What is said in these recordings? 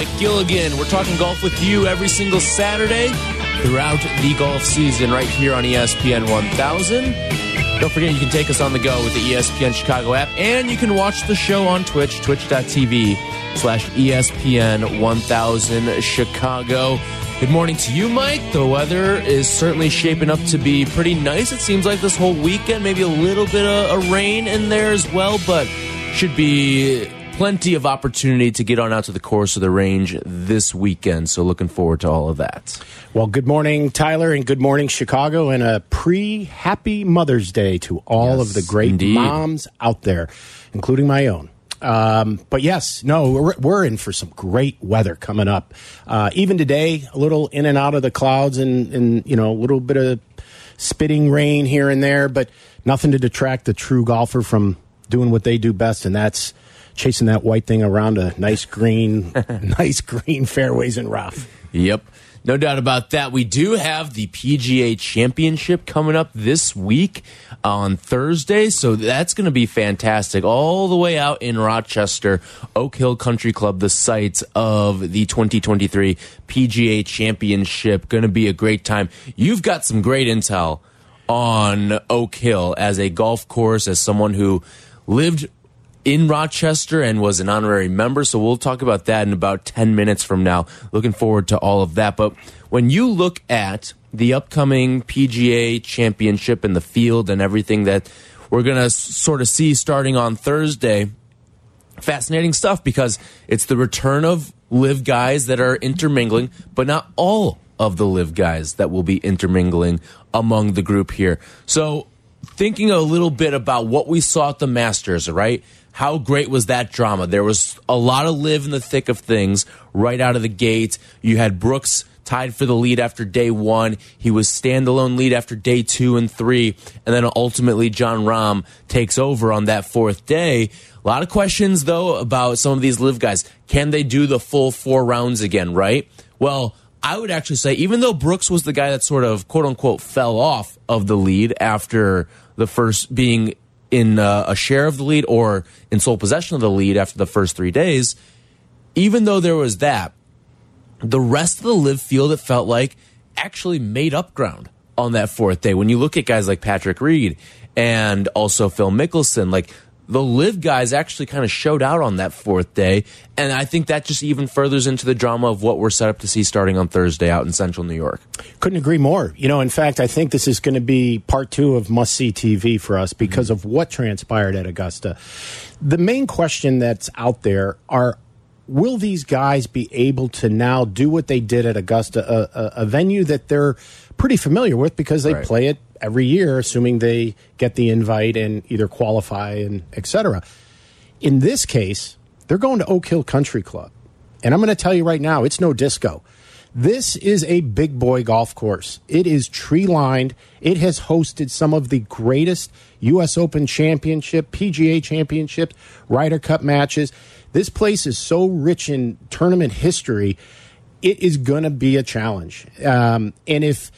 Mike Gilligan. We're talking golf with you every single Saturday throughout the golf season right here on ESPN 1000. Don't forget you can take us on the go with the ESPN Chicago app and you can watch the show on Twitch, twitch.tv slash ESPN 1000 Chicago. Good morning to you, Mike. The weather is certainly shaping up to be pretty nice. It seems like this whole weekend, maybe a little bit of, of rain in there as well, but should be plenty of opportunity to get on out to the course of the range this weekend. So looking forward to all of that. Well, good morning, Tyler, and good morning, Chicago, and a pre happy Mother's Day to all Yes, of the great indeed. moms out there, including my own. Um, but yes, no, we're, we're in for some great weather coming up. Uh, even today, a little in and out of the clouds and, and, you know, a little bit of spitting rain here and there, but nothing to detract the true golfer from doing what they do best, and that's chasing that white thing around a nice green, nice green fairways and rough. Yep. No doubt about that. We do have the PGA Championship coming up this week on Thursday, so that's going to be fantastic. All the way out in Rochester, Oak Hill Country Club, the site of the 2023 PGA Championship. Going to be a great time. You've got some great intel on Oak Hill as a golf course, as someone who lived in Rochester and was an honorary member. So we'll talk about that in about 10 minutes from now. Looking forward to all of that. But when you look at the upcoming PGA championship and the field and everything that we're going to sort of see starting on Thursday, fascinating stuff because it's the return of LIV guys that are intermingling, but not all of the LIV guys that will be intermingling among the group here. So, thinking a little bit about what we saw at the Masters, right? How great was that drama? There was a lot of LIV in the thick of things right out of the gate. You had Brooks tied for the lead after day one. He was standalone lead after day two and three. And then ultimately, Jon Rahm takes over on that fourth day. A lot of questions, though, about some of these LIV guys. Can they do the full four rounds again, right? Well, I would actually say, even though Brooks was the guy that sort of quote unquote fell off of the lead after the first being in uh, a share of the lead or in sole possession of the lead after the first three days, even though there was that, the rest of the LIV field, it felt like, actually made up ground on that fourth day. When you look at guys like Patrick Reed and also Phil Mickelson, like the LIV guys actually kind of showed out on that fourth day. And I think that just even furthers into the drama of what we're set up to see starting on Thursday out in central New York. Couldn't agree more. You know, in fact, I think this is going to be part two of must see TV for us because mm-hmm. of what transpired at Augusta. The main question that's out there are will these guys be able to now do what they did at Augusta, a, a, a venue that they're pretty familiar with because they Right. play it every year, assuming they get the invite and either qualify and et cetera. In this case, they're going to Oak Hill Country Club. And I'm going to tell you right now, it's no disco. This is a big boy golf course. It is tree lined. It has hosted some of the greatest U.S. Open Championship, PGA Championships, Ryder Cup matches. This place is so rich in tournament history. It is going to be a challenge. Um, and if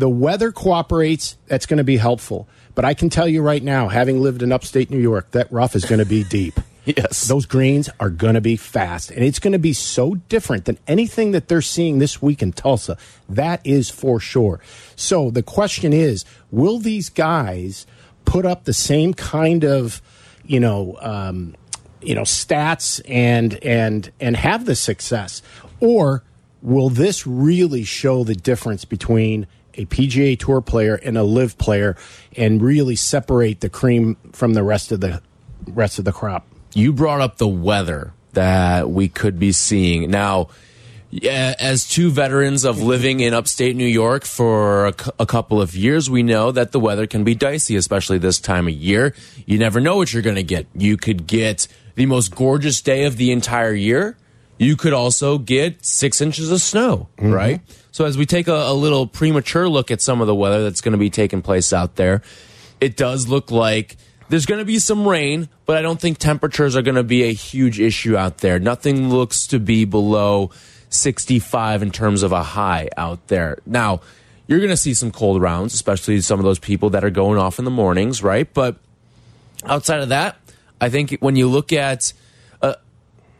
the weather cooperates, that's going to be helpful. But I can tell you right now, having lived in upstate New York, that rough is going to be deep. Yes. Those greens are going to be fast, and it's going to be so different than anything that they're seeing this week in Tulsa. That is for sure. So the question is will these guys put up the same kind of, you know, um, you know, stats and and and have the success, or will this really show the difference between a PGA Tour player and a LIV player, and really separate the cream from the rest of the rest of the crop? you brought up the weather that we could be seeing. Now, as two veterans of living in upstate New York for a, a, couple of years, we know that the weather can be dicey, especially this time of year. You never know what you're going to get. You could get the most gorgeous day of the entire year. You could also get six inches of snow, mm -hmm. right? So as we take a, a little premature look at some of the weather that's going to be taking place out there, it does look like there's going to be some rain, but I don't think temperatures are going to be a huge issue out there. Nothing looks to be below 65 in terms of a high out there. Now, you're going to see some cold rounds, especially some of those people that are going off in the mornings, right? But outside of that, I think when you look at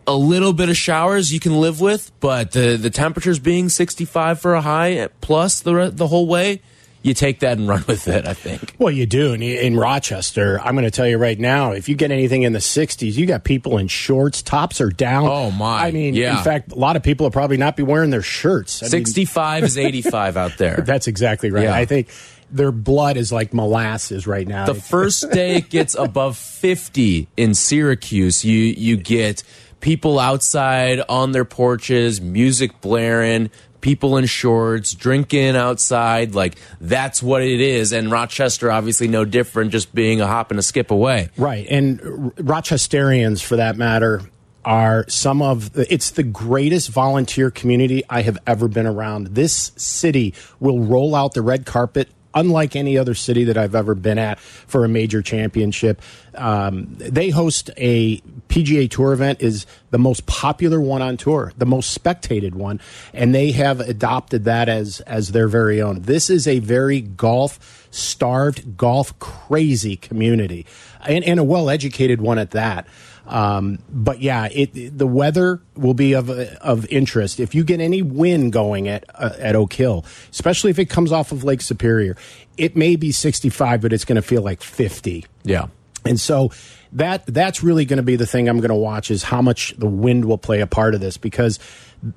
a, little bit of showers you can live with, but the, the temperatures being 65 for a high eh, plus the, the whole way, you take that and run with it, I think. Well, you do. In, in Rochester, I'm going to tell you right now, if you get anything in the 60s, you got people in shorts, tops are down. Oh, my. I mean, yeah. in fact, a lot of people will probably not be wearing their shirts. I 65 mean, is 85 out there. That's exactly right. Yeah. I think their blood is like molasses right now. The first day it gets above 50 in Syracuse, you you get people outside on their porches, music blaring, people in shorts, drinking outside. Like that's what it is. And Rochester, obviously, no different, just being a hop and a skip away. Right. And Rochesterians, for that matter, are some of the, it's the greatest volunteer community I have ever been around. This city will roll out the red carpet unlike any other city that I've ever been at for a major championship. Um, they host a PGA Tour event is the most popular one on tour, the most spectated one, and they have adopted that as as their very own. This is a very golf starved, golf crazy community, and, and a well educated one at that. Um, but yeah, it, the weather will be of of interest. If you get any wind going at uh, at Oak Hill, especially if it comes off of Lake Superior, it may be 65, but it's going to feel like 50. Yeah, and so that that's really going to be the thing I'm going to watch is how much the wind will play a part of this because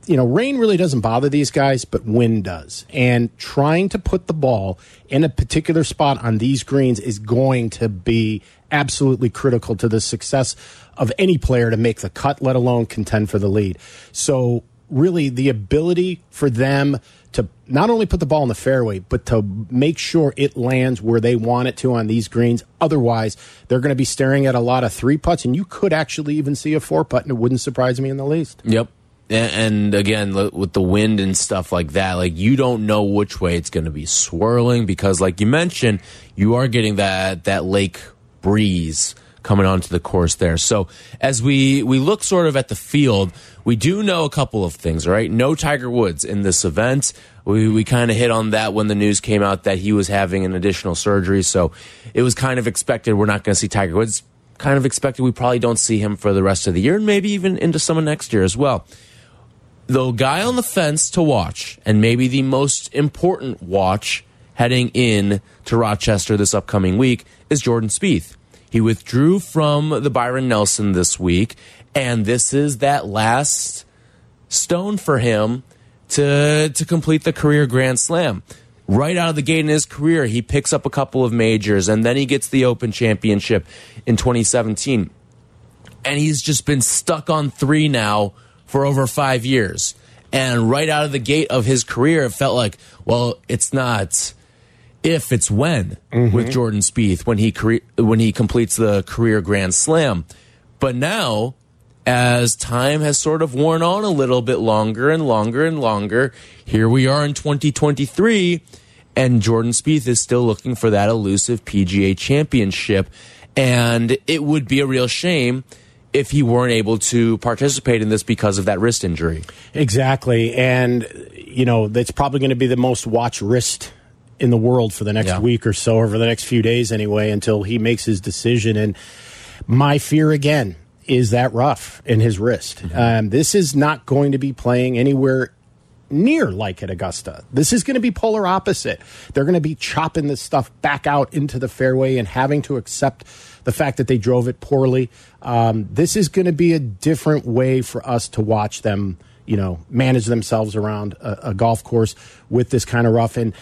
you know rain really doesn't bother these guys but wind does. And trying to put the ball in a particular spot on these greens is going to be absolutely critical to the success of any player to make the cut let alone contend for the lead. So really the ability for them to not only put the ball in the fairway, but to make sure it lands where they want it to on these greens. Otherwise, they're going to be staring at a lot of three putts, and you could actually even see a four putt, and it wouldn't surprise me in the least. Yep. And again, with the wind and stuff like that, like you don't know which way it's going to be swirling because, like you mentioned, you are getting that that lake breeze coming onto the course there. So as we we look sort of at the field, we do know a couple of things, right? No Tiger Woods in this event. We we kind of hit on that when the news came out that he was having an additional surgery. So it was kind of expected we're not going to see Tiger Woods. Kind of expected we probably don't see him for the rest of the year and maybe even into some of next year as well. The guy on the fence to watch, and maybe the most important watch heading in to Rochester this upcoming week, is Jordan Spieth. He withdrew from the Byron Nelson this week, and this is that last stone for him to to complete the career Grand Slam. Right out of the gate in his career, he picks up a couple of majors, and then he gets the Open Championship in 2017. And he's just been stuck on three now for over five years. And right out of the gate of his career, it felt like, well, it's not if it's when mm -hmm. with Jordan Spieth when he when he completes the career Grand Slam. But now, as time has sort of worn on a little bit longer and longer and longer, here we are in 2023, and Jordan Spieth is still looking for that elusive PGA Championship, and it would be a real shame if he weren't able to participate in this because of that wrist injury. Exactly, and you know that's probably going to be the most watched wrist in the world for the next yeah. week or so, or for the next few days anyway, until he makes his decision. And my fear again is that rough in his wrist. Mm -hmm. um, this is not going to be playing anywhere near like at Augusta. This is going to be polar opposite. They're going to be chopping this stuff back out into the fairway and having to accept the fact that they drove it poorly. Um, this is going to be a different way for us to watch them, you know, manage themselves around a, a golf course with this kind of rough. And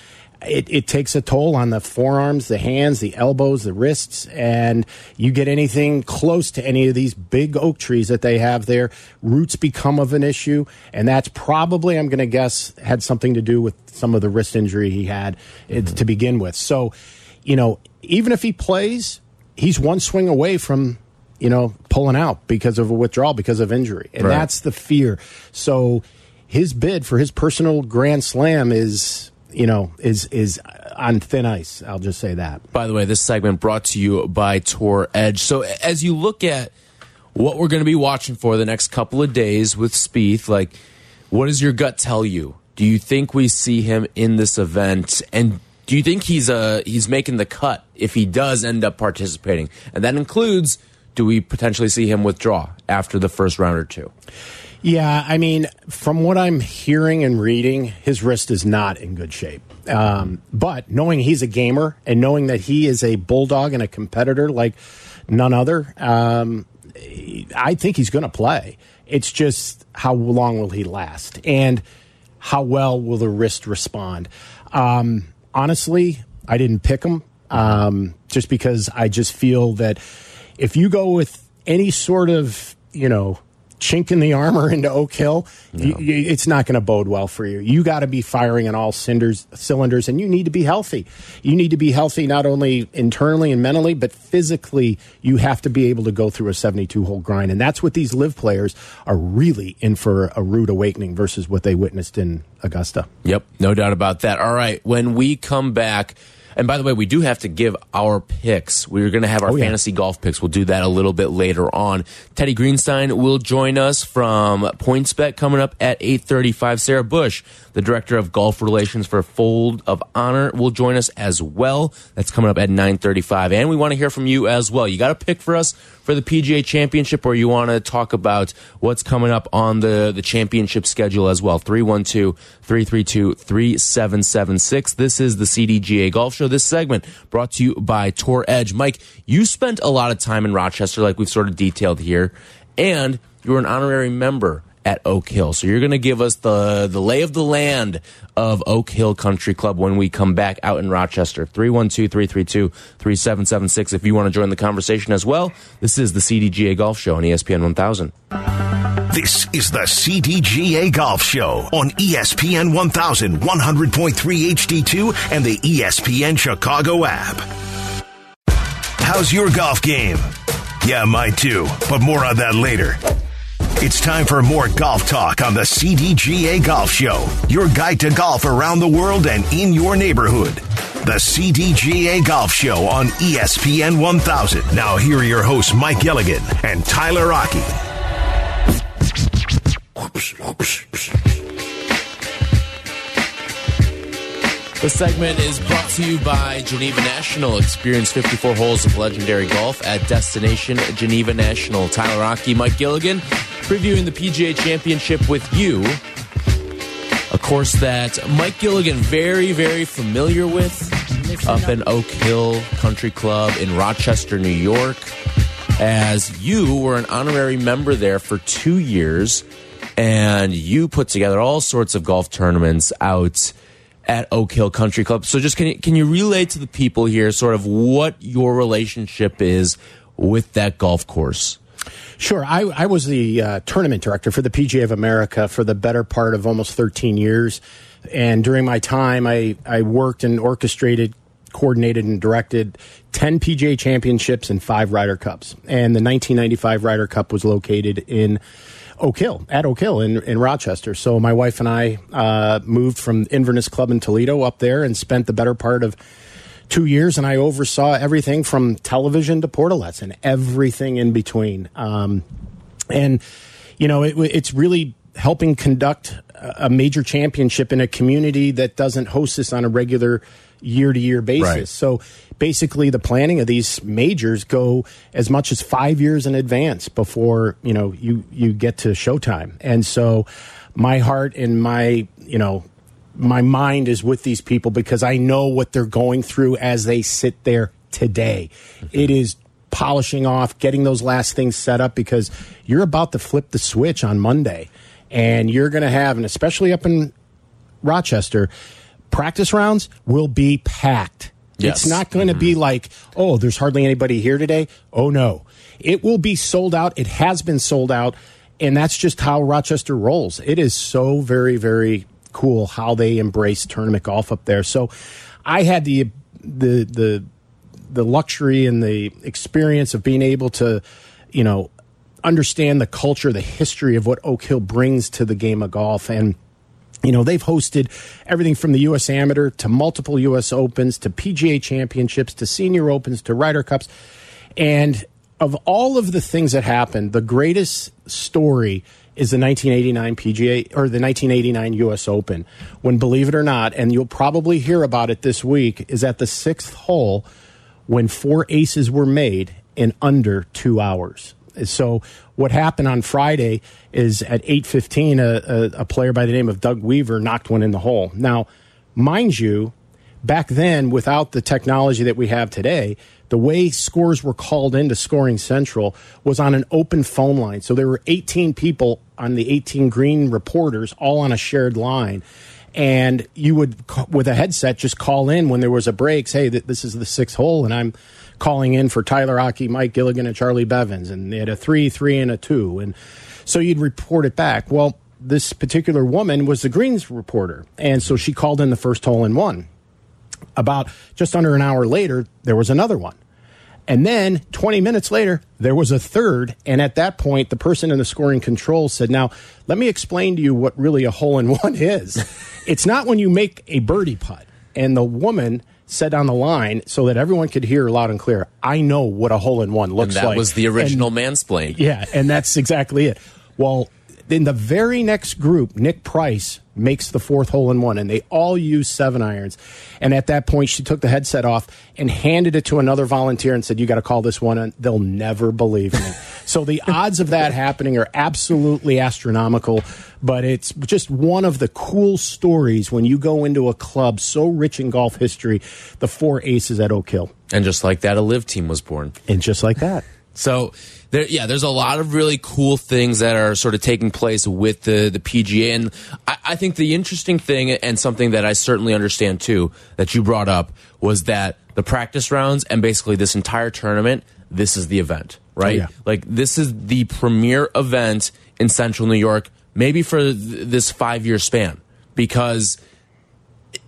it, it takes a toll on the forearms, the hands, the elbows, the wrists, and you get anything close to any of these big oak trees that they have there, roots become of an issue, and that's probably, I'm going to guess, had something to do with some of the wrist injury he had mm -hmm. to begin with. So, you know, even if he plays, he's one swing away from you know pulling out because of a withdrawal because of injury, and right. that's the fear. So his bid for his personal grand slam is you know, is is on thin ice. I'll just say that. By the way, this segment brought to you by Tour Edge. So as you look at what we're going to be watching for the next couple of days with Spieth, like, what does your gut tell you? Do you think we see him in this event? And do you think he's uh he's making the cut if he does end up participating? And that includes do we potentially see him withdraw after the first round or two? Yeah, I mean, from what I'm hearing and reading, his wrist is not in good shape. Um, but knowing he's a gamer and knowing that he is a bulldog and a competitor like none other, um, I think he's going to play. It's just how long will he last and how well will the wrist respond. Um, honestly, I didn't pick him um, just because I just feel that if you go with any sort of you know chink in the armor into Oak Hill, no. you, you, it's not going to bode well for you. You got to be firing on all cinders, cylinders, and you need to be healthy. You need to be healthy not only internally and mentally, but physically. You have to be able to go through a 72 hole grind. And that's what these LIV players are really in for a rude awakening versus what they witnessed in Augusta. Yep, no doubt about that. All right, when we come back, and by the way, we do have to give our picks. We're going to have our oh, yeah. fantasy golf picks. We'll do that a little bit later on. Teddy Greenstein will join us from PointsBet coming up at 8:35. Sarah Bush, the director of golf relations for Fold of Honor, will join us as well. That's coming up at 9:35. And we want to hear from you as well. You got a pick for us for the PGA Championship, or you want to talk about what's coming up on the the championship schedule as well? 312 332 3776. This is the CDGA Golf Show. This segment brought to you by Tour Edge. Mike, you spent a lot of time in Rochester, like we've sort of detailed here, and you were an honorary member at Oak Hill. So you're going to give us the the lay of the land of Oak Hill Country Club when we come back out in Rochester. 312-332-3776 if you want to join the conversation as well. This is the CDGA Golf Show on ESPN 1000. This is the CDGA Golf Show on ESPN 1000 100.3 HD2 and the ESPN Chicago app. How's your golf game? Yeah, mine too, but more on that later. It's time for more golf talk on the CDGA Golf Show, your guide to golf around the world and in your neighborhood. The CDGA Golf Show on ESPN 1000. Now, here are your hosts, Mike Gilligan and Tyler Rocky. This segment is brought to you by Geneva National. Experience 54 holes of legendary golf at Destination Geneva National. Tyler Rocky, Mike Gilligan, previewing the PGA Championship with you. A course that Mike Gilligan very, very familiar with up in Oak Hill Country Club in Rochester, New York. As you were an honorary member there for two years, and you put together all sorts of golf tournaments out at Oak Hill Country Club. So just can you, can you relay to the people here sort of what your relationship is with that golf course? Sure. I, I was the uh, tournament director for the PGA of America for the better part of almost 13 years. And during my time, I, I worked and orchestrated, coordinated, and directed 10 PGA championships and five Ryder Cups. And the 1995 Ryder Cup was located in Oak Hill, at Oak Hill in, in Rochester. So my wife and I uh, moved from Inverness Club in Toledo up there and spent the better part of two years, and I oversaw everything from television to portalets and everything in between. Um, and you know, it, it's really helping conduct a major championship in a community that doesn't host this on a regular year to year basis. Right. So basically the planning of these majors go as much as five years in advance before, you know, you, you get to showtime. And so my heart and my, you know, my mind is with these people because I know what they're going through as they sit there today. Mm-hmm. It is polishing off, getting those last things set up because you're about to flip the switch on Monday and you're going to have, and especially up in Rochester, practice rounds will be packed. Yes. It's not going to be mm-hmm. like, oh, there's hardly anybody here today. Oh, no. It will be sold out. It has been sold out. And that's just how Rochester rolls. It is so very, very cool how they embrace tournament golf up there. So I had the, the, the, the luxury and the experience of being able to, you know, understand the culture, the history of what Oak Hill brings to the game of golf. And, you know, they've hosted everything from the U.S. Amateur to multiple U.S. Opens to PGA Championships to Senior Opens to Ryder Cups. And of all of the things that happened, the greatest story is the 1989 PGA or the 1989 U.S. Open. When, believe it or not, and you'll probably hear about it this week, is at the sixth hole when four aces were made in under two hours. So what happened on Friday is at 8:15 a, a, a player by the name of Doug Weaver knocked one in the hole. Now, mind you, back then without the technology that we have today, the way scores were called into Scoring Central was on an open phone line. So there were 18 people on the 18 green reporters all on a shared line. And you would with a headset just call in when there was a break say that this is the sixth hole and i'm calling in for tyler Aki, mike gilligan and charlie bevins. And they had a three three and a two. And so you'd report it back. Well this particular woman was the greens reporter. And so she called in the first hole and won about just under an hour later there was another one and then 20 minutes later, there was a third. And at that point, the person in the scoring control said, Now, let me explain to you what really a hole in one is. it's not when you make a birdie putt. And the woman said on the line so that everyone could hear loud and clear, I know what a hole in one looks like. and that like. was the original and, mansplain. Yeah, and that's exactly it. Well, in the very next group, Nick Price makes the fourth hole in one, and they all use seven irons. And at that point, she took the headset off and handed it to another volunteer and said, "You got to call this one." And they'll never believe me. so the odds of that happening are absolutely astronomical. But it's just one of the cool stories when you go into a club so rich in golf history, the four aces at Oak Hill, And just like that, a LIV team was born. and just like that. So there, yeah, there's a lot of really cool things that are sort of taking place with the the PGA, and I, I think the interesting thing and something that I certainly understand too that you brought up was that the practice rounds and basically this entire tournament, this is the event, right? Oh, yeah. Like this is the premier event in Central New York, maybe for th this five year span, because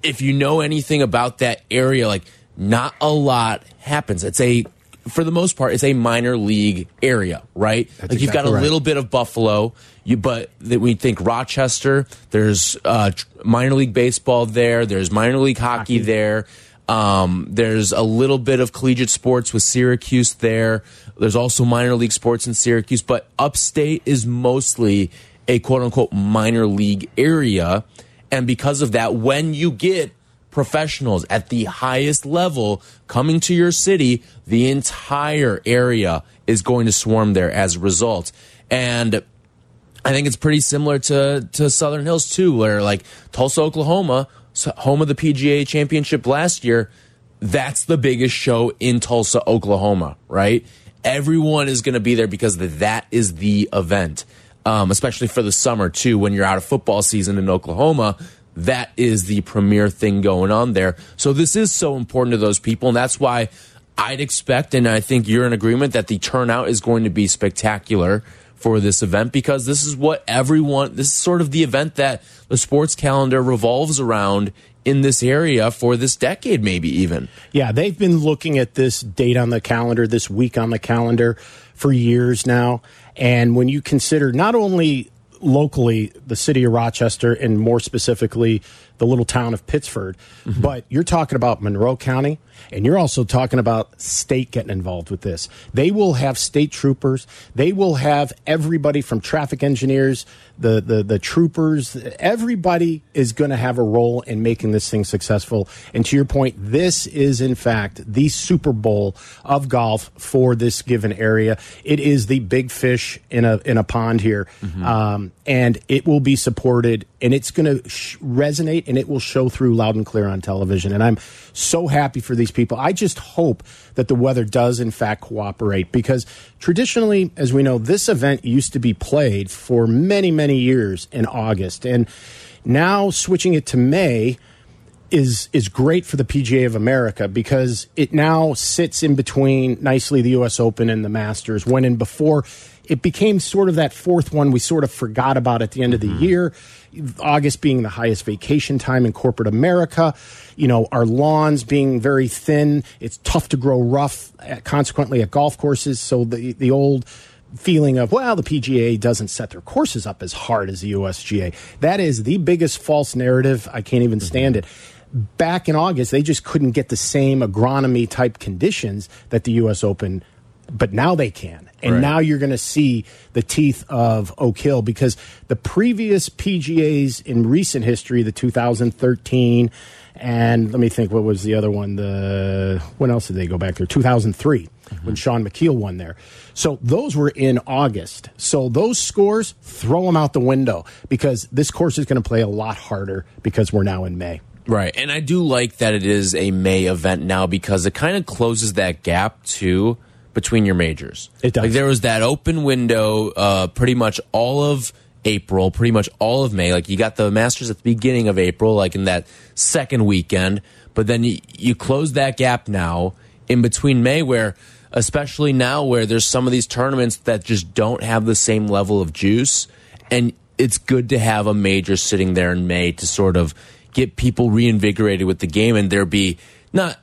if you know anything about that area, like not a lot happens. It's a for the most part, it's a minor league area, right? like you've got a right. little bit of Buffalo, you but that we think Rochester. There's uh, minor league baseball there. There's minor league hockey, there. Um, there's a little bit of collegiate sports with Syracuse there. There's also minor league sports in Syracuse, but upstate is mostly a quote unquote minor league area. And because of that, when you get professionals at the highest level coming to your city, the entire area is going to swarm there as a result. And I think it's pretty similar to to Southern Hills too, where like Tulsa, Oklahoma, home of the PGA Championship last year, that's the biggest show in Tulsa, Oklahoma, right? Everyone is going to be there because that is the event, um, especially for the summer too. When you're out of football season in Oklahoma, that is the premier thing going on there. So this is so important to those people, and that's why I'd expect, and I think you're in agreement that the turnout is going to be spectacular for this event because this is what everyone this is sort of the event that the sports calendar revolves around in this area for this decade maybe even Yeah, they've been looking at this date on the calendar, this week on the calendar for years now. And when you consider not only locally the city of Rochester and more specifically the little town of Pittsford, mm-hmm. but you're talking about Monroe County and you're also talking about state getting involved with this. They will have state troopers, they will have everybody from traffic engineers, the the the troopers, everybody is going to have a role in making this thing successful. And to your point, this is in fact the Super Bowl of golf for this given area. It is the big fish in a in a pond here, um, and it will be supported, and it's going to sh- resonate, and it will show through loud and clear on television. And I'm so happy for these people. I just hope that the weather does in fact cooperate because traditionally, as we know, this event used to be played for many many years in August, and now switching it to May is is great for the PGA of America because it now sits in between nicely the U.S. Open and the Masters. When and before, it became sort of that fourth one we sort of forgot about at the end of the year. August being the highest vacation time in corporate America. You know, our lawns being very thin. It's tough to grow rough, uh, consequently, at golf courses. So the the old feeling of well the PGA doesn't set their courses up as hard as the USGA. That is the biggest false narrative. I can't even stand it. Back in August, they just couldn't get the same agronomy type conditions that the US Open but now they can. And Right. now you're going to see the teeth of Oak Hill because the previous PGAs in recent history, the 2013, and let me think, what was the other one? The when else did they go back there? 2003, mm-hmm. when Shaun Micheel won there. So those were in August. So those scores, throw them out the window because this course is going to play a lot harder because we're now in May. Right. And I do like that it is a May event now because it kind of closes that gap too between your majors. It does. Like there was that open window uh pretty much all of April, pretty much all of May. Like you got the Masters at the beginning of April, like in that second weekend, but then you, you close that gap now in between May where especially now where there's some of these tournaments that just don't have the same level of juice and it's good to have a major sitting there in May to sort of get people reinvigorated with the game and there be not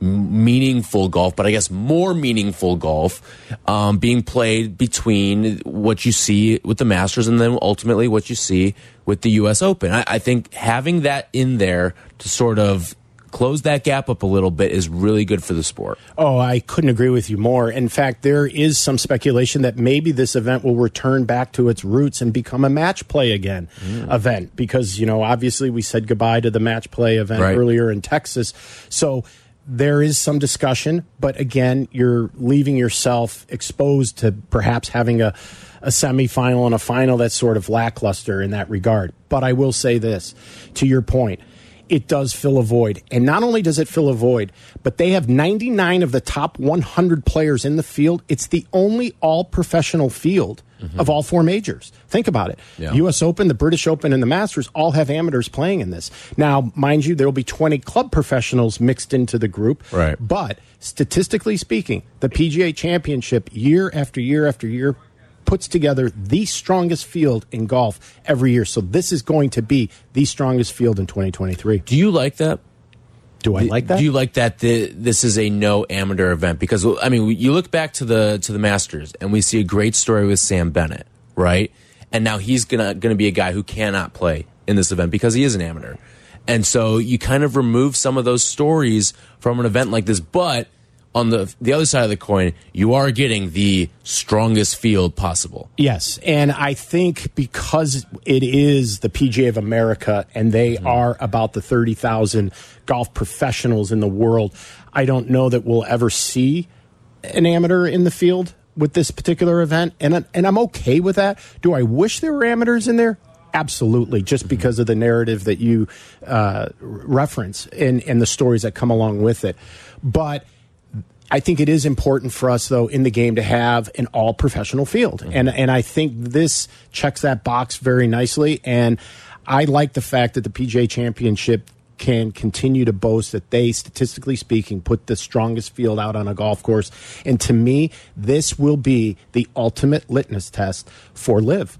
meaningful golf, but I guess more meaningful golf um, being played between what you see with the Masters and then ultimately what you see with the U.S. Open. I, I think having that in there to sort of close that gap up a little bit is really good for the sport. Oh, I couldn't agree with you more. In fact, there is some speculation that maybe this event will return back to its roots and become a match play again event because, you know, obviously we said goodbye to the match play event Right. earlier in Texas. So there is some discussion, but again, you're leaving yourself exposed to perhaps having a a semifinal and a final that's sort of lackluster in that regard. But I will say this to your point it does fill a void. And not only does it fill a void, but they have 99 of the top 100 players in the field. It's the only all professional field of all four majors. Think about it. Yeah. US Open, the British Open, and the Masters all have amateurs playing in this. Now, mind you, there will be 20 club professionals mixed into the group. Right. But statistically speaking, the PGA Championship, year after year after year, puts together the strongest field in golf every year. So this is going to be the strongest field in 2023. Do you like that? Do I like that? Do you like that the, this is a no amateur event? Because I mean, you look back to the to the Masters, and we see a great story with Sam Bennett, right? And now he's gonna gonna be a guy who cannot play in this event because he is an amateur, and so you kind of remove some of those stories from an event like this. But on the the other side of the coin, you are getting the strongest field possible. Yes, and I think because it is the PGA of America and they are about the 30,000 golf professionals in the world, I don't know that we'll ever see an amateur in the field with this particular event and and I'm okay with that. Do I wish there were amateurs in there? Absolutely, just because of the narrative that you uh, reference and and the stories that come along with it. But I think it is important for us, though, in the game to have an all professional field, mm-hmm. and and I think this checks that box very nicely. And I like the fact that the PGA Championship can continue to boast that they, statistically speaking, put the strongest field out on a golf course. And to me, this will be the ultimate litmus test for LIV.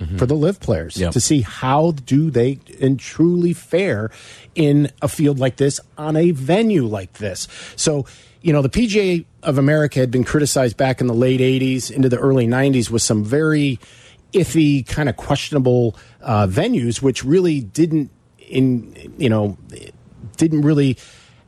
Mm-hmm. For the LIV players Yep. to see how do they and truly fare in a field like this on a venue like this. So, you know, the PGA of America had been criticized back in the late 80s into the early 90s with some very iffy, kind of questionable uh, venues, which really didn't, in you know, didn't really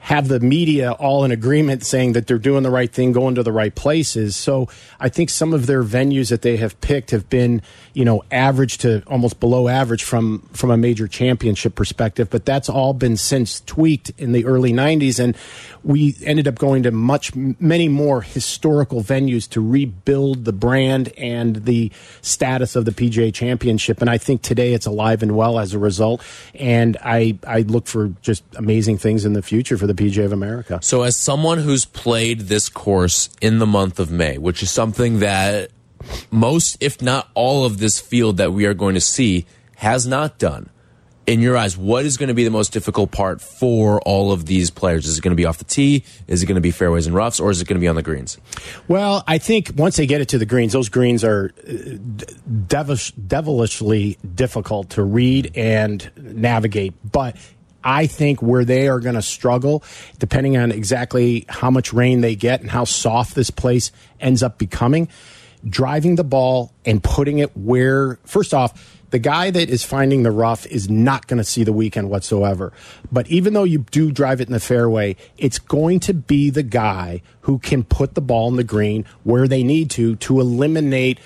have the media all in agreement saying that they're doing the right thing, going to the right places. So I think some of their venues that they have picked have been, you know, average to almost below average from from a major championship perspective. But that's all been since tweaked in the early '90s, and we ended up going to much many more historical venues to rebuild the brand and the status of the PGA Championship. And I think today it's alive and well as a result. And I I look for just amazing things in the future for the PGA of America. So, as someone who's played this course in the month of May, which is something that most, if not all, of this field that we are going to see has not done, in your eyes, what is going to be the most difficult part for all of these players? Is it going to be off the tee? Is it going to be fairways and roughs, or is it going to be on the greens? Well, I think once they get it to the greens, those greens are uh, devilish, devilishly difficult to read and navigate. But I think where they are going to struggle, depending on exactly how much rain they get and how soft this place ends up becoming, driving the ball and putting it where, first off, the guy that is finding the rough is not going to see the weekend whatsoever. But even though you do drive it in the fairway, it's going to be the guy who can put the ball in the green where they need to to eliminate,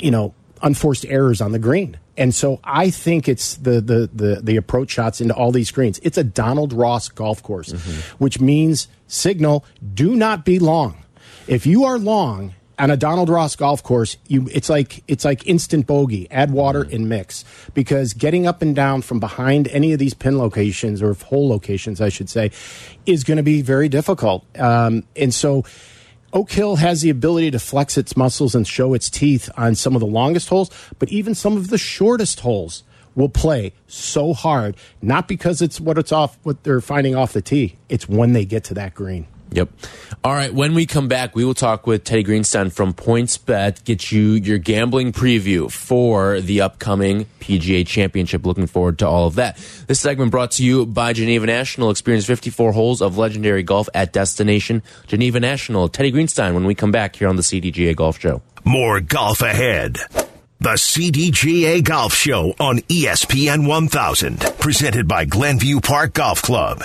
you know, unforced errors on the green. And so I think it's the the the, the approach shots into all these greens. It's a Donald Ross golf course, mm-hmm. which means signal do not be long. If you are long on a Donald Ross golf course, you it's like it's like instant bogey. Add water mm. and mix because getting up and down from behind any of these pin locations or hole locations, I should say, is going to be very difficult. Um, and so. Oak Hill has the ability to flex its muscles and show its teeth on some of the longest holes, but even some of the shortest holes will play so hard, not because it's what it's off what they're finding off the tee. It's when they get to that green. Yep. All right. When we come back, we will talk with Teddy Greenstein from PointsBet, get you your gambling preview for the upcoming PGA Championship. Looking forward to all of that. This segment brought to you by Geneva National. Experience 54 holes of legendary golf at destination Geneva National. Teddy Greenstein when we come back here on the CDGA Golf Show. More golf ahead. The CDGA Golf Show on ESPN 1000, presented by Glenview Park Golf Club.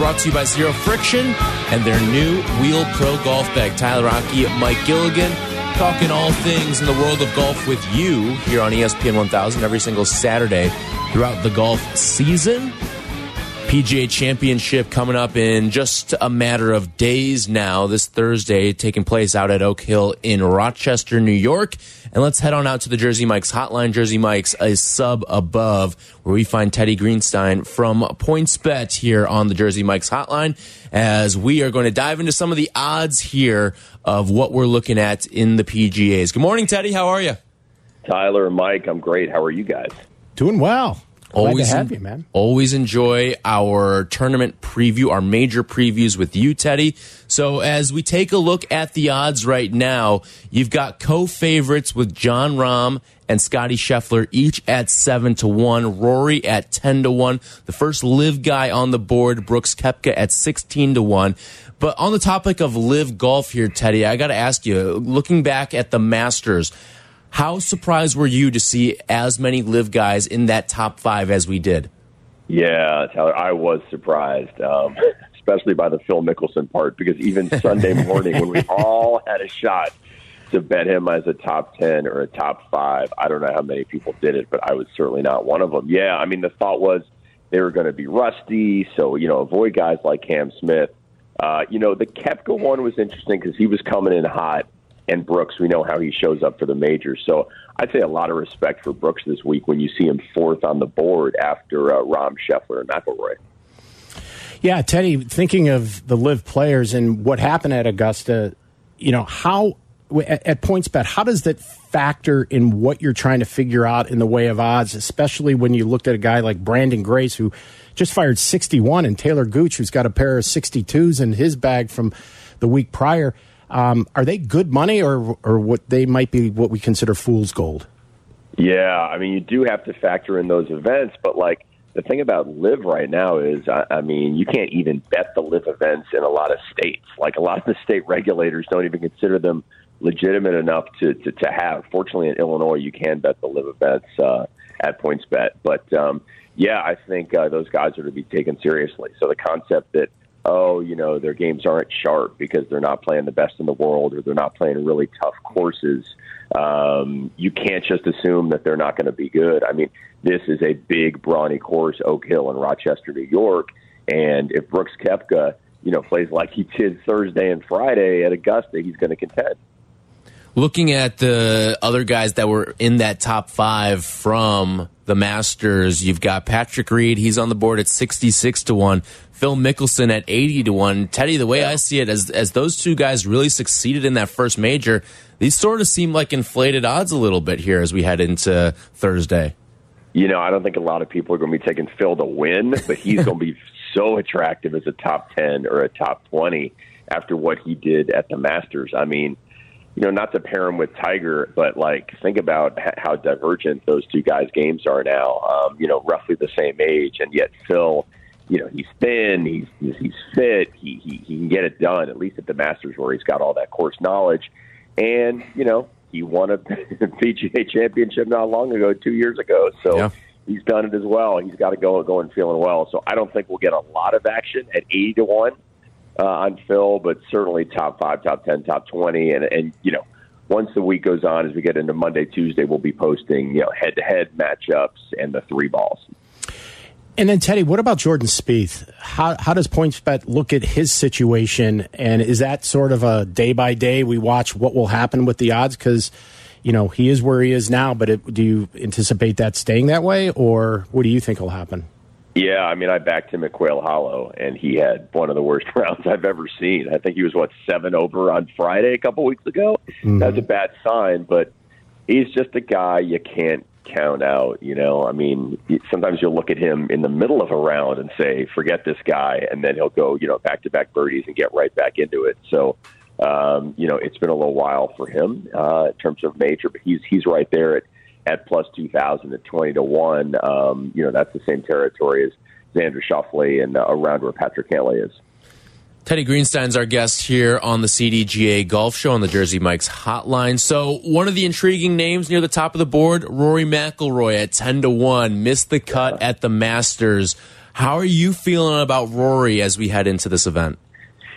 Brought to you by Zero Friction and their new Wheel Pro Golf Bag. Tyler Rocky, Mike Gilligan, talking all things in the world of golf with you here on ESPN 1000 every single Saturday throughout the golf season. PGA Championship coming up in just a matter of days now, this Thursday, taking place out at Oak Hill in Rochester, New York. And let's head on out to the Jersey Mike's hotline. Jersey Mike's a sub above, where we find Teddy Greenstein from PointsBet here on the Jersey Mike's hotline, as we are going to dive into some of the odds here of what we're looking at in the PGAs. Good morning, Teddy. How are you? Tyler and Mike, I'm great. How are you guys? Doing well. Always, have you, man. Always enjoy our tournament preview, our major previews with you, Teddy. So as we take a look at the odds right now, you've got co-favorites with Jon Rahm and Scotty Scheffler each at seven to one, Rory at ten to one, the first LIV guy on the board, Brooks Koepka at sixteen to one. But on the topic of LIV golf here, Teddy, I got to ask you, looking back at the Masters. How surprised were you to see as many LIV guys in that top five as we did? Yeah, Tyler, I was surprised, um, especially by the Phil Mickelson part, because even Sunday morning when we all had a shot to bet him as a top 10 or a top five, I don't know how many people did it, but I was certainly not one of them. Yeah, I mean, the thought was they were going to be rusty, so, you know, avoid guys like Cam Smith. Uh, you know, the Koepka one was interesting because he was coming in hot and Brooks, we know how he shows up for the majors. So I'd say a lot of respect for Brooks this week when you see him fourth on the board after uh, Rahm, Scheffler, and McIlroy. Yeah, Teddy, thinking of the LIV players and what happened at Augusta, you know, how at, at PointsBet, how does that factor in what you're trying to figure out in the way of odds, especially when you looked at a guy like Branden Grace, who just fired 61, and Talor Gooch, who's got a pair of 62s in his bag from the week prior. Um, are they good money, or or what they might be what we consider fool's gold? Yeah, I mean, you do have to factor in those events, but like the thing about LIV right now is, I, I mean, you can't even bet the LIV events in a lot of states. Like a lot of the state regulators don't even consider them legitimate enough to to, to have. Fortunately, in Illinois, you can bet the LIV events uh, at PointsBet, but um, yeah, I think uh, those guys are to be taken seriously. So the concept that oh, you know, their games aren't sharp because they're not playing the best in the world or they're not playing really tough courses. Um, you can't just assume that they're not going to be good. I mean, this is a big, brawny course, Oak Hill in Rochester, New York. And if Brooks Koepka, you know, plays like he did Thursday and Friday at Augusta, he's going to contend. Looking at the other guys that were in that top five from the Masters, you've got Patrick Reed. He's on the board at 66 to 1. Phil Mickelson at 80 to 1. Teddy, the way I see it, as, as those two guys really succeeded in that first major, these sort of seem like inflated odds a little bit here as we head into Thursday. You know, I don't think a lot of people are going to be taking Phil to win, but he's going to be so attractive as a top 10 or a top 20 after what he did at the Masters. I mean, you know, not to pair him with Tiger, but like think about how divergent those two guys' games are now. Um, you know, roughly the same age, and yet Phil, you know, he's thin, he's he's fit, he he, he can get it done. At least at the Masters, where he's got all that course knowledge, and you know, he won a PGA championship not long ago, two years ago. So. Yeah. He's done it as well. He's got to go going feeling well. So I don't think we'll get a lot of action at eighty to one uh, on Phil, but certainly top five, top ten, top twenty, and and you know once the week goes on, as we get into Monday, Tuesday, we'll be posting you know head to head matchups and the three balls. And then Teddy, what about Jordan Spieth? How how does PointsBet look at his situation, and is that sort of a day by day we watch what will happen with the odds because you know he is where he is now, but it, do you anticipate that staying that way, or what do you think will happen? Yeah, I mean, I backed him at Quail Hollow, and he had one of the worst rounds I've ever seen. I think he was what seven over on Friday a couple weeks ago. Mm-hmm. That's a bad sign, but he's just a guy you can't count out. You know, I mean, sometimes you'll look at him in the middle of a round and say, "Forget this guy," and then he'll go, you know, back to back birdies and get right back into it. So, um, you know, it's been a little while for him uh, in terms of major, but he's he's right there at at plus 2,000 at 20 to 1. Um, you know, that's the same territory as Xander Schauffele and uh, around where Patrick Cantlay is. Teddy Greenstein's our guest here on the CDGA Golf Show on the Jersey Mike's hotline. So, one of the intriguing names near the top of the board, Rory McIlroy at 10 to 1, missed the cut at the Masters. How are you feeling about Rory as we head into this event?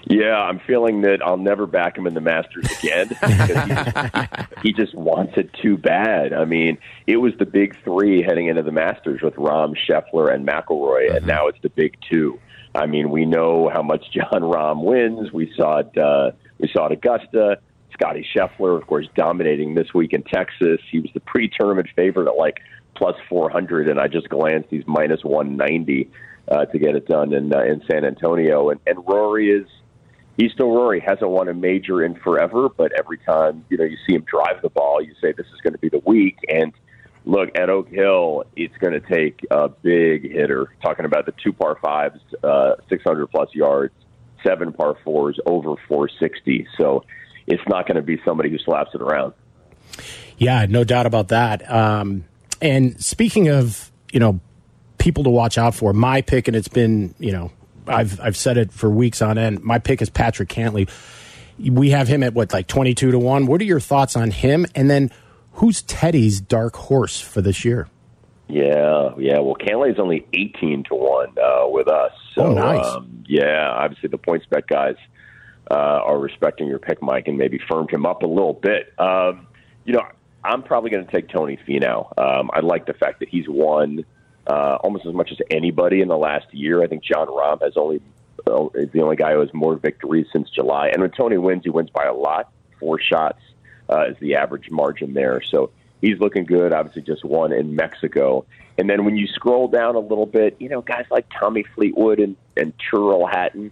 Yeah, I'm feeling that I'll never back him in the Masters again he, he just wants it too bad. I mean, it was the big three heading into the Masters with Rahm, Scheffler, and McIlroy, mm-hmm. and now it's the big two. I mean, we know how much Jon Rahm wins. We saw it. Uh, we saw it Augusta. Scottie Scheffler, of course, dominating this week in Texas. He was the pre-tournament favorite at like plus 400, and I just glanced. He's minus 190 uh, to get it done in uh, in San Antonio. And, and Rory is he's still Rory. Hasn't won a major in forever, but every time you know you see him drive the ball, you say this is going to be the week. And look at Oak Hill, it's going to take a big hitter. Talking about the two par fives, uh, 600 plus yards, seven par fours, over 460. So it's not going to be somebody who slaps it around. Yeah, no doubt about that. Um, and speaking of you know people to watch out for, my pick, and it's been you know I've I've said it for weeks on end. My pick is Patrick Cantlay. We have him at what like twenty two to one. What are your thoughts on him? And then who's Teddy's dark horse for this year? Yeah, yeah. Well, Cantlay's only eighteen to one uh, with us. So, oh, nice. Um, yeah, obviously the PointsBet guys uh, are respecting your pick, Mike, and maybe firmed him up a little bit. Um, you know, I'm probably going to take Tony Finau. Um, I like the fact that he's won uh, almost as much as anybody in the last year. I think Jon Rahm has only uh, is the only guy who has more victories since July. And when Tony wins, he wins by a lot. Four shots uh, is the average margin there. So he's looking good. Obviously, just won in Mexico. And then when you scroll down a little bit, you know, guys like Tommy Fleetwood and, and Tyrrell Hatton.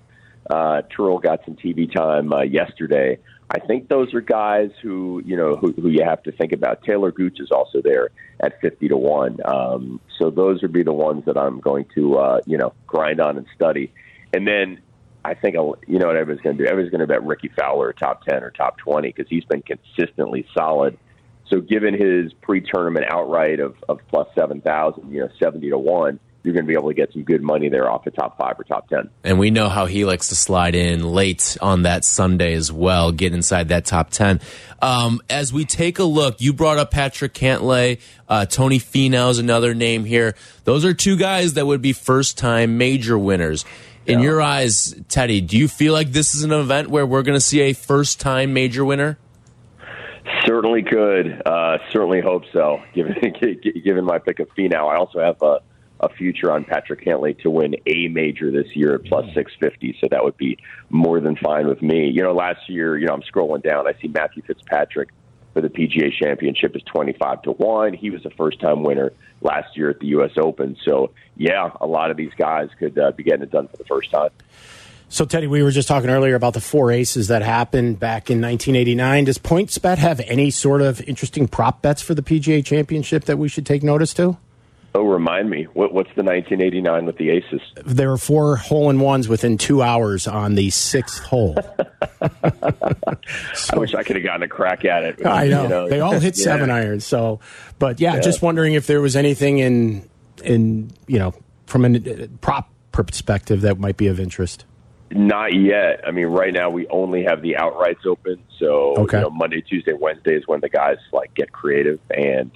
Uh, Tyrrell got some TV time uh, yesterday. I think those are guys who you know who, who you have to think about. Talor Gooch is also there at fifty to one. Um, so those would be the ones that I'm going to uh, you know grind on and study. And then I think you know what everybody's going to do. Everybody's going to bet Rickie Fowler top ten or top twenty because he's been consistently solid. So given his pre-tournament outright of, of plus seven thousand, you know seventy to one you're going to be able to get some good money there off the top five or top 10. And we know how he likes to slide in late on that Sunday as well, get inside that top 10. Um, as we take a look, you brought up Patrick Cantlay, uh, Tony Finau is another name here. Those are two guys that would be first time major winners. In Yeah. your eyes, Teddy, do you feel like this is an event where we're going to see a first time major winner? Certainly could. Uh, certainly hope so. Given given my pick of Finau, I also have a, a future on Patrick Cantlay to win a major this year at plus six fifty. So that would be more than fine with me. You know, last year, you know, I'm scrolling down. I see Matthew Fitzpatrick for the PGA Championship is twenty five to one. He was a first time winner last year at the U.S. Open. So yeah, a lot of these guys could uh, be getting it done for the first time. So, Teddy, we were just talking earlier about the four aces that happened back in 1989. Does PointsBet have any sort of interesting prop bets for the PGA Championship that we should take notice to? Oh, remind me, what, what's the 1989 with the Aces? There were four hole in ones within two hours on the sixth hole. I wish I could have gotten a crack at it. I know. You know, they all hit yeah. seven irons. So, but yeah, just wondering if there was anything in in you know from a uh, prop perspective that might be of interest. Not yet. I mean, right now we only have the outrights open. So Okay. you know, Monday, Tuesday, Wednesday is when the guys like get creative and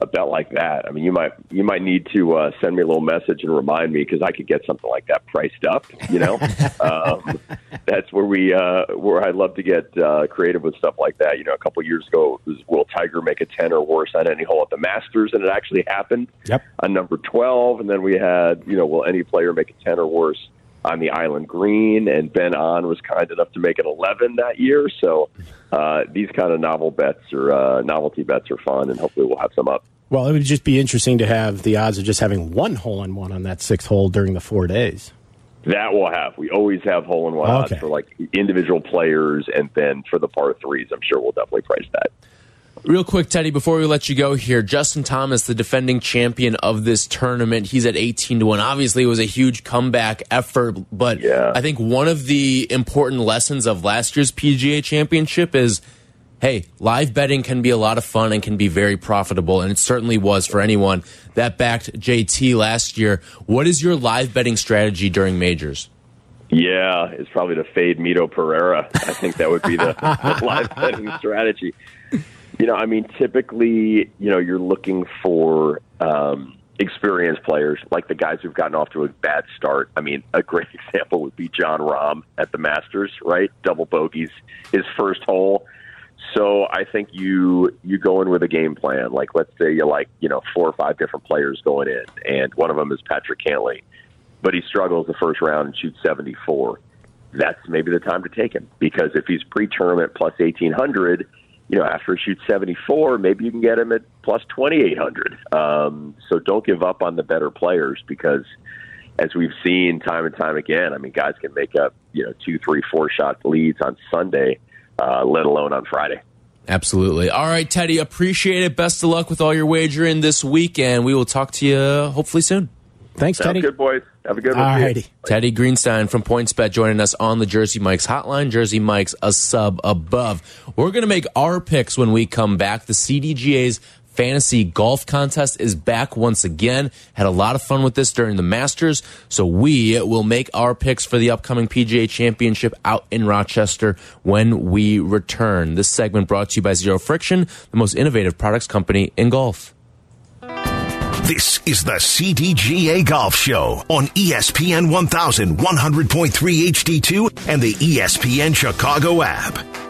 a bet like that. I mean, you might you might need to uh, send me a little message and remind me because I could get something like that priced up. You know, um, that's where we uh, where I'd love to get uh, creative with stuff like that. You know, a couple years ago, was will Tiger make a ten or worse on any hole at the Masters, and it actually happened Yep. on number 12. And then we had, you know, will any player make a 10 or worse on the Island Green? And Ben An was kind enough to make an 11 that year. So uh, these kind of novel bets or uh, novelty bets are fun, and hopefully we'll have some up. Well, it would just be interesting to have the odds of just having one hole in one on that sixth hole during the four days. That we'll have. We always have hole in one odds for like individual players, and then for the par threes, I'm sure we'll definitely price that. Real quick, Teddy, before we let you go here, Justin Thomas, the defending champion of this tournament, he's at 18 to 1. Obviously, it was a huge comeback effort, but Yeah. I think one of the important lessons of last year's PGA championship is hey, live betting can be a lot of fun and can be very profitable, and it certainly was for anyone that backed JT last year. What is your live betting strategy during majors? Yeah, it's probably to fade Mito Pereira. I think that would be the, the live betting strategy. You know, I mean, typically, you know, you're looking for um, experienced players, like the guys who've gotten off to a bad start. I mean, a great example would be Jon Rahm at the Masters, right? Double bogeys his first hole. So I think you you go in with a game plan. Like let's say you like you know four or five different players going in, and one of them is Patrick Cantlay, but he struggles the first round and shoots seventy four. That's maybe the time to take him because if he's pre-term at plus eighteen hundred, you know after he shoots seventy four, maybe you can get him at plus twenty eight hundred. Um, so don't give up on the better players because as we've seen time and time again, I mean, guys can make up you know two, three, four shot leads on Sunday, uh, let alone on Friday. Absolutely. All right, Teddy, appreciate it. Best of luck with all your wagering this week, and we will talk to you hopefully soon. Thanks, Sounds Teddy. good, boys. Have a good one. All righty. Teddy Greenstein from PointsBet joining us on the Jersey Mike's hotline. Jersey Mike's a sub above. We're going to make our picks when we come back. The CDGA's fantasy golf contest is back once again. Had a lot of fun with this during the Masters. So we will make our picks for the upcoming PGA Championship out in Rochester when we return. This segment brought to you by Zero Friction, the most innovative products company in golf. This is the CDGA Golf Show on ESPN 1100.3 HD2 and the ESPN Chicago app.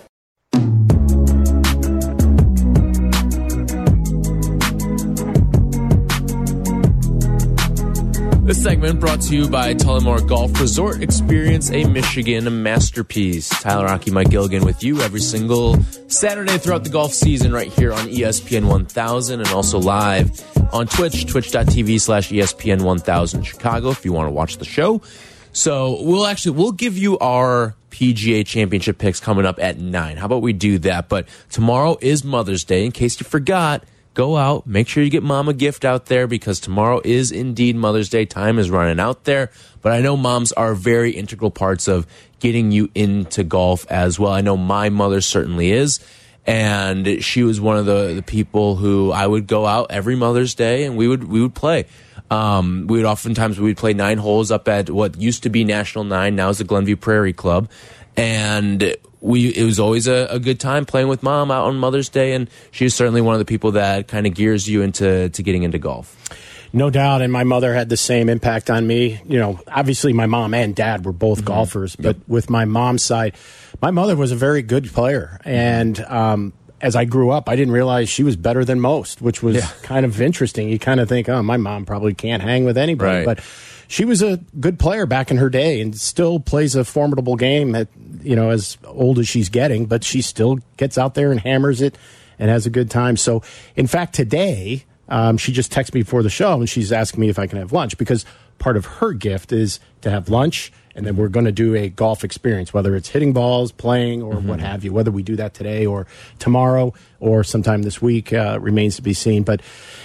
This segment brought to you by Tullamore Golf Resort. Experience a Michigan masterpiece. Tyler Rocky, Mike Gilligan with you every single Saturday throughout the golf season right here on ESPN 1000 and also live on Twitch, twitch.tv slash ESPN 1000 Chicago if you want to watch the show. So we'll actually, we'll give you our PGA championship picks coming up at nine. How about we do that? But tomorrow is Mother's Day. In case you forgot, go out, make sure you get mom a gift out there because tomorrow is indeed Mother's Day. Time is running out there. But I know moms are very integral parts of getting you into golf as well. I know my mother certainly is. And she was one of the, the people who I would go out every Mother's Day and we would we would play. Um, we would oftentimes we would play nine holes up at what used to be National Nine, now is the Glenview Prairie Club, and we it was always a, a, good time playing with mom out on Mother's Day, and she's certainly one of the people that kind of gears you into to getting into golf. No doubt, and my mother had the same impact on me. You know, obviously my mom and dad were both mm -hmm. golfers, but yep. with my mom's side, my mother was a very good player, and um, as I grew up, I didn't realize she was better than most, which was yeah. kind of interesting. You kind of think, oh, my mom probably can't hang with anybody, right. but she was a good player back in her day and still plays a formidable game at you know as old as she's getting but she still gets out there and hammers it and has a good time. So in fact today um, she just texted me before the show and she's asking me if i can have lunch because part of her gift is to have lunch and then we're going to do a golf experience, whether it's hitting balls, playing, or mm -hmm. what have you. Whether we do that today or tomorrow or sometime this week uh, remains to be seen. But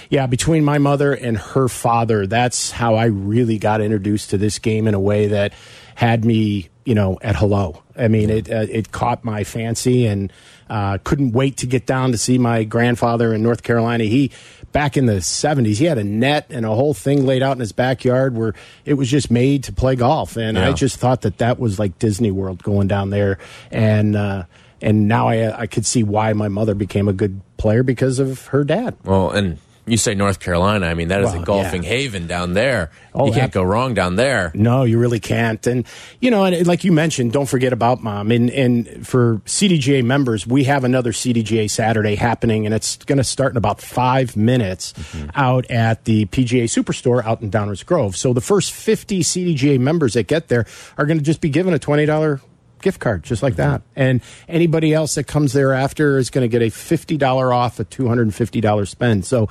yeah, between my mother and her father, that's how I really got introduced to this game in a way that had me, you know, at hello. I mean, it uh, it caught my fancy and uh, couldn't wait to get down to see my grandfather in North Carolina. He back in the 70s, he had a net and a whole thing laid out in his backyard where it was just made to play golf. And yeah. I just thought that that was like Disney World going down there. And, uh, and now I, I could see why my mother became a good player because of her dad. Well, and you say North Carolina. I mean, that is well, a golfing yeah. haven down there. Oh, you can't go wrong down there. No, you really can't. And you know, and like you mentioned, don't forget about mom. And and for CDGA members, we have another CDGA Saturday happening, and it's going to start in about five minutes mm -hmm. out at the PGA Superstore out in Downers Grove. So the first fifty CDGA members that get there are going to just be given a twenty dollar gift card just like that. And anybody else that comes thereafter is going to get a $50 off a $250 spend. So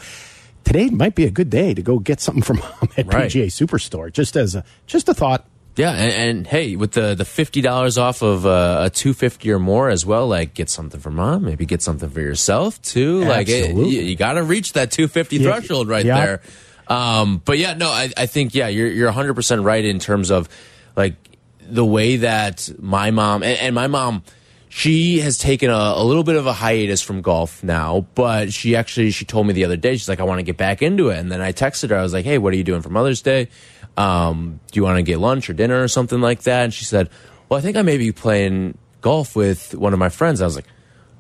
today might be a good day to go get something from mom at right. PGA Superstore just as a just a thought. Yeah, and, and, hey, with the the fifty dollars off of uh, a two fifty or more as well, like get something for mom, maybe get something for yourself too. Absolutely. Like it, you, you got to reach that two fifty yeah. threshold right yeah. there. Um, but yeah, no, I, I think yeah, you're you're hundred percent right in terms of like the way that my mom and, and my mom she has taken a, a, little bit of a hiatus from golf now, but she actually she told me the other day she's like I want to get back into it, and then I texted her I was like Hey, what are you doing for Mother's Day? Um, do you want to get lunch or dinner or something like that? And she said, Well, I think I may be playing golf with one of my friends. I was like,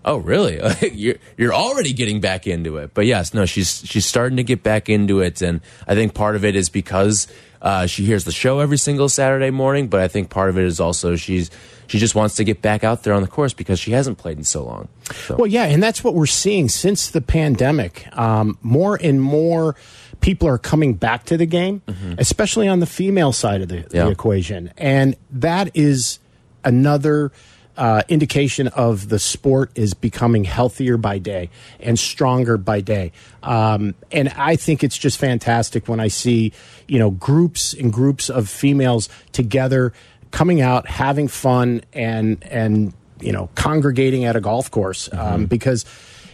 Oh, really? you're you're already getting back into it. But yes, no, she's she's starting to get back into it, and I think part of it is because uh, she hears the show every single Saturday morning, but I think part of it is also she's she just wants to get back out there on the course because she hasn't played in so long. So. Well, yeah, and that's what we're seeing since the pandemic. Um, more and more people are coming back to the game, mm -hmm. especially on the female side of the, yeah. the equation, and that is another uh, indication of the sport is becoming healthier by day and stronger by day. Um, and I think it's just fantastic when I see, you know, groups and groups of females together coming out, having fun, and and you know, congregating at a golf course um, mm -hmm. because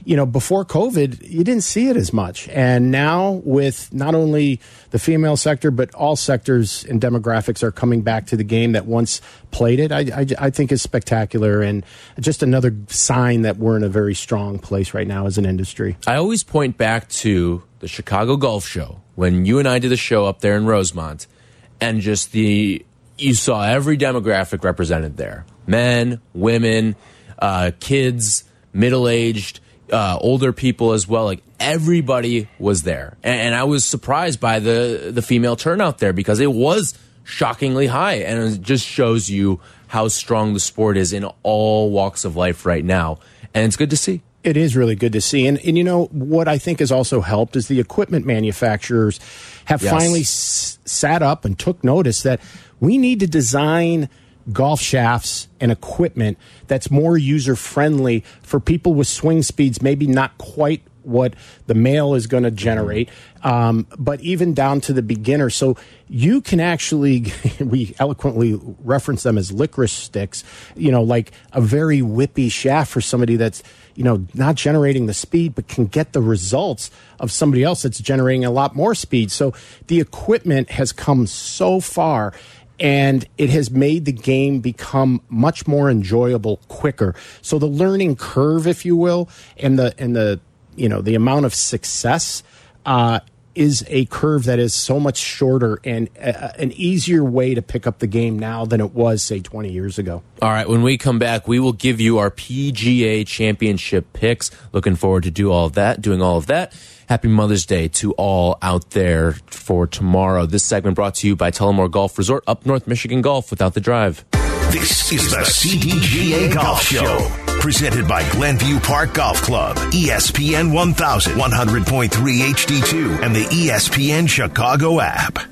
you know, before COVID, you didn't see it as much. And now, with not only the female sector, but all sectors and demographics are coming back to the game that once played it, I, I, I, think is spectacular and just another sign that we're in a very strong place right now as an industry. I always point back to the Chicago Golf Show when you and I did the show up there in Rosemont and just the, you saw every demographic represented there men, women, uh, kids, middle aged uh, older people as well. Like everybody was there, and, and, I was surprised by the the female turnout there because it was shockingly high, and it just shows you how strong the sport is in all walks of life right now, and it's good to see. It is really good to see, and and you know what I think has also helped is the equipment manufacturers have yes. finally sat up and took notice that we need to design golf shafts and equipment that's more user friendly for people with swing speeds, maybe not quite what the male is going to generate, um, but even down to the beginner. So you can actually, we eloquently reference them as licorice sticks, you know, like a very whippy shaft for somebody that's, you know, not generating the speed, but can get the results of somebody else that's generating a lot more speed. So the equipment has come so far and it has made the game become much more enjoyable quicker. So the learning curve, if you will, and the and the you know the amount of success uh, is a curve that is so much shorter and a, an easier way to pick up the game now than it was, say, 20 years ago. All right, when we come back, we will give you our PGA Championship picks. Looking forward to do all of that, doing all of that. Happy Mother's Day to all out there for tomorrow. This segment brought to you by Tullamore Golf Resort, up North Michigan Golf without the drive. This is the CDGA Golf Show, presented by Glenview Park Golf Club, ESPN 1100.3 HD2, and the ESPN Chicago app.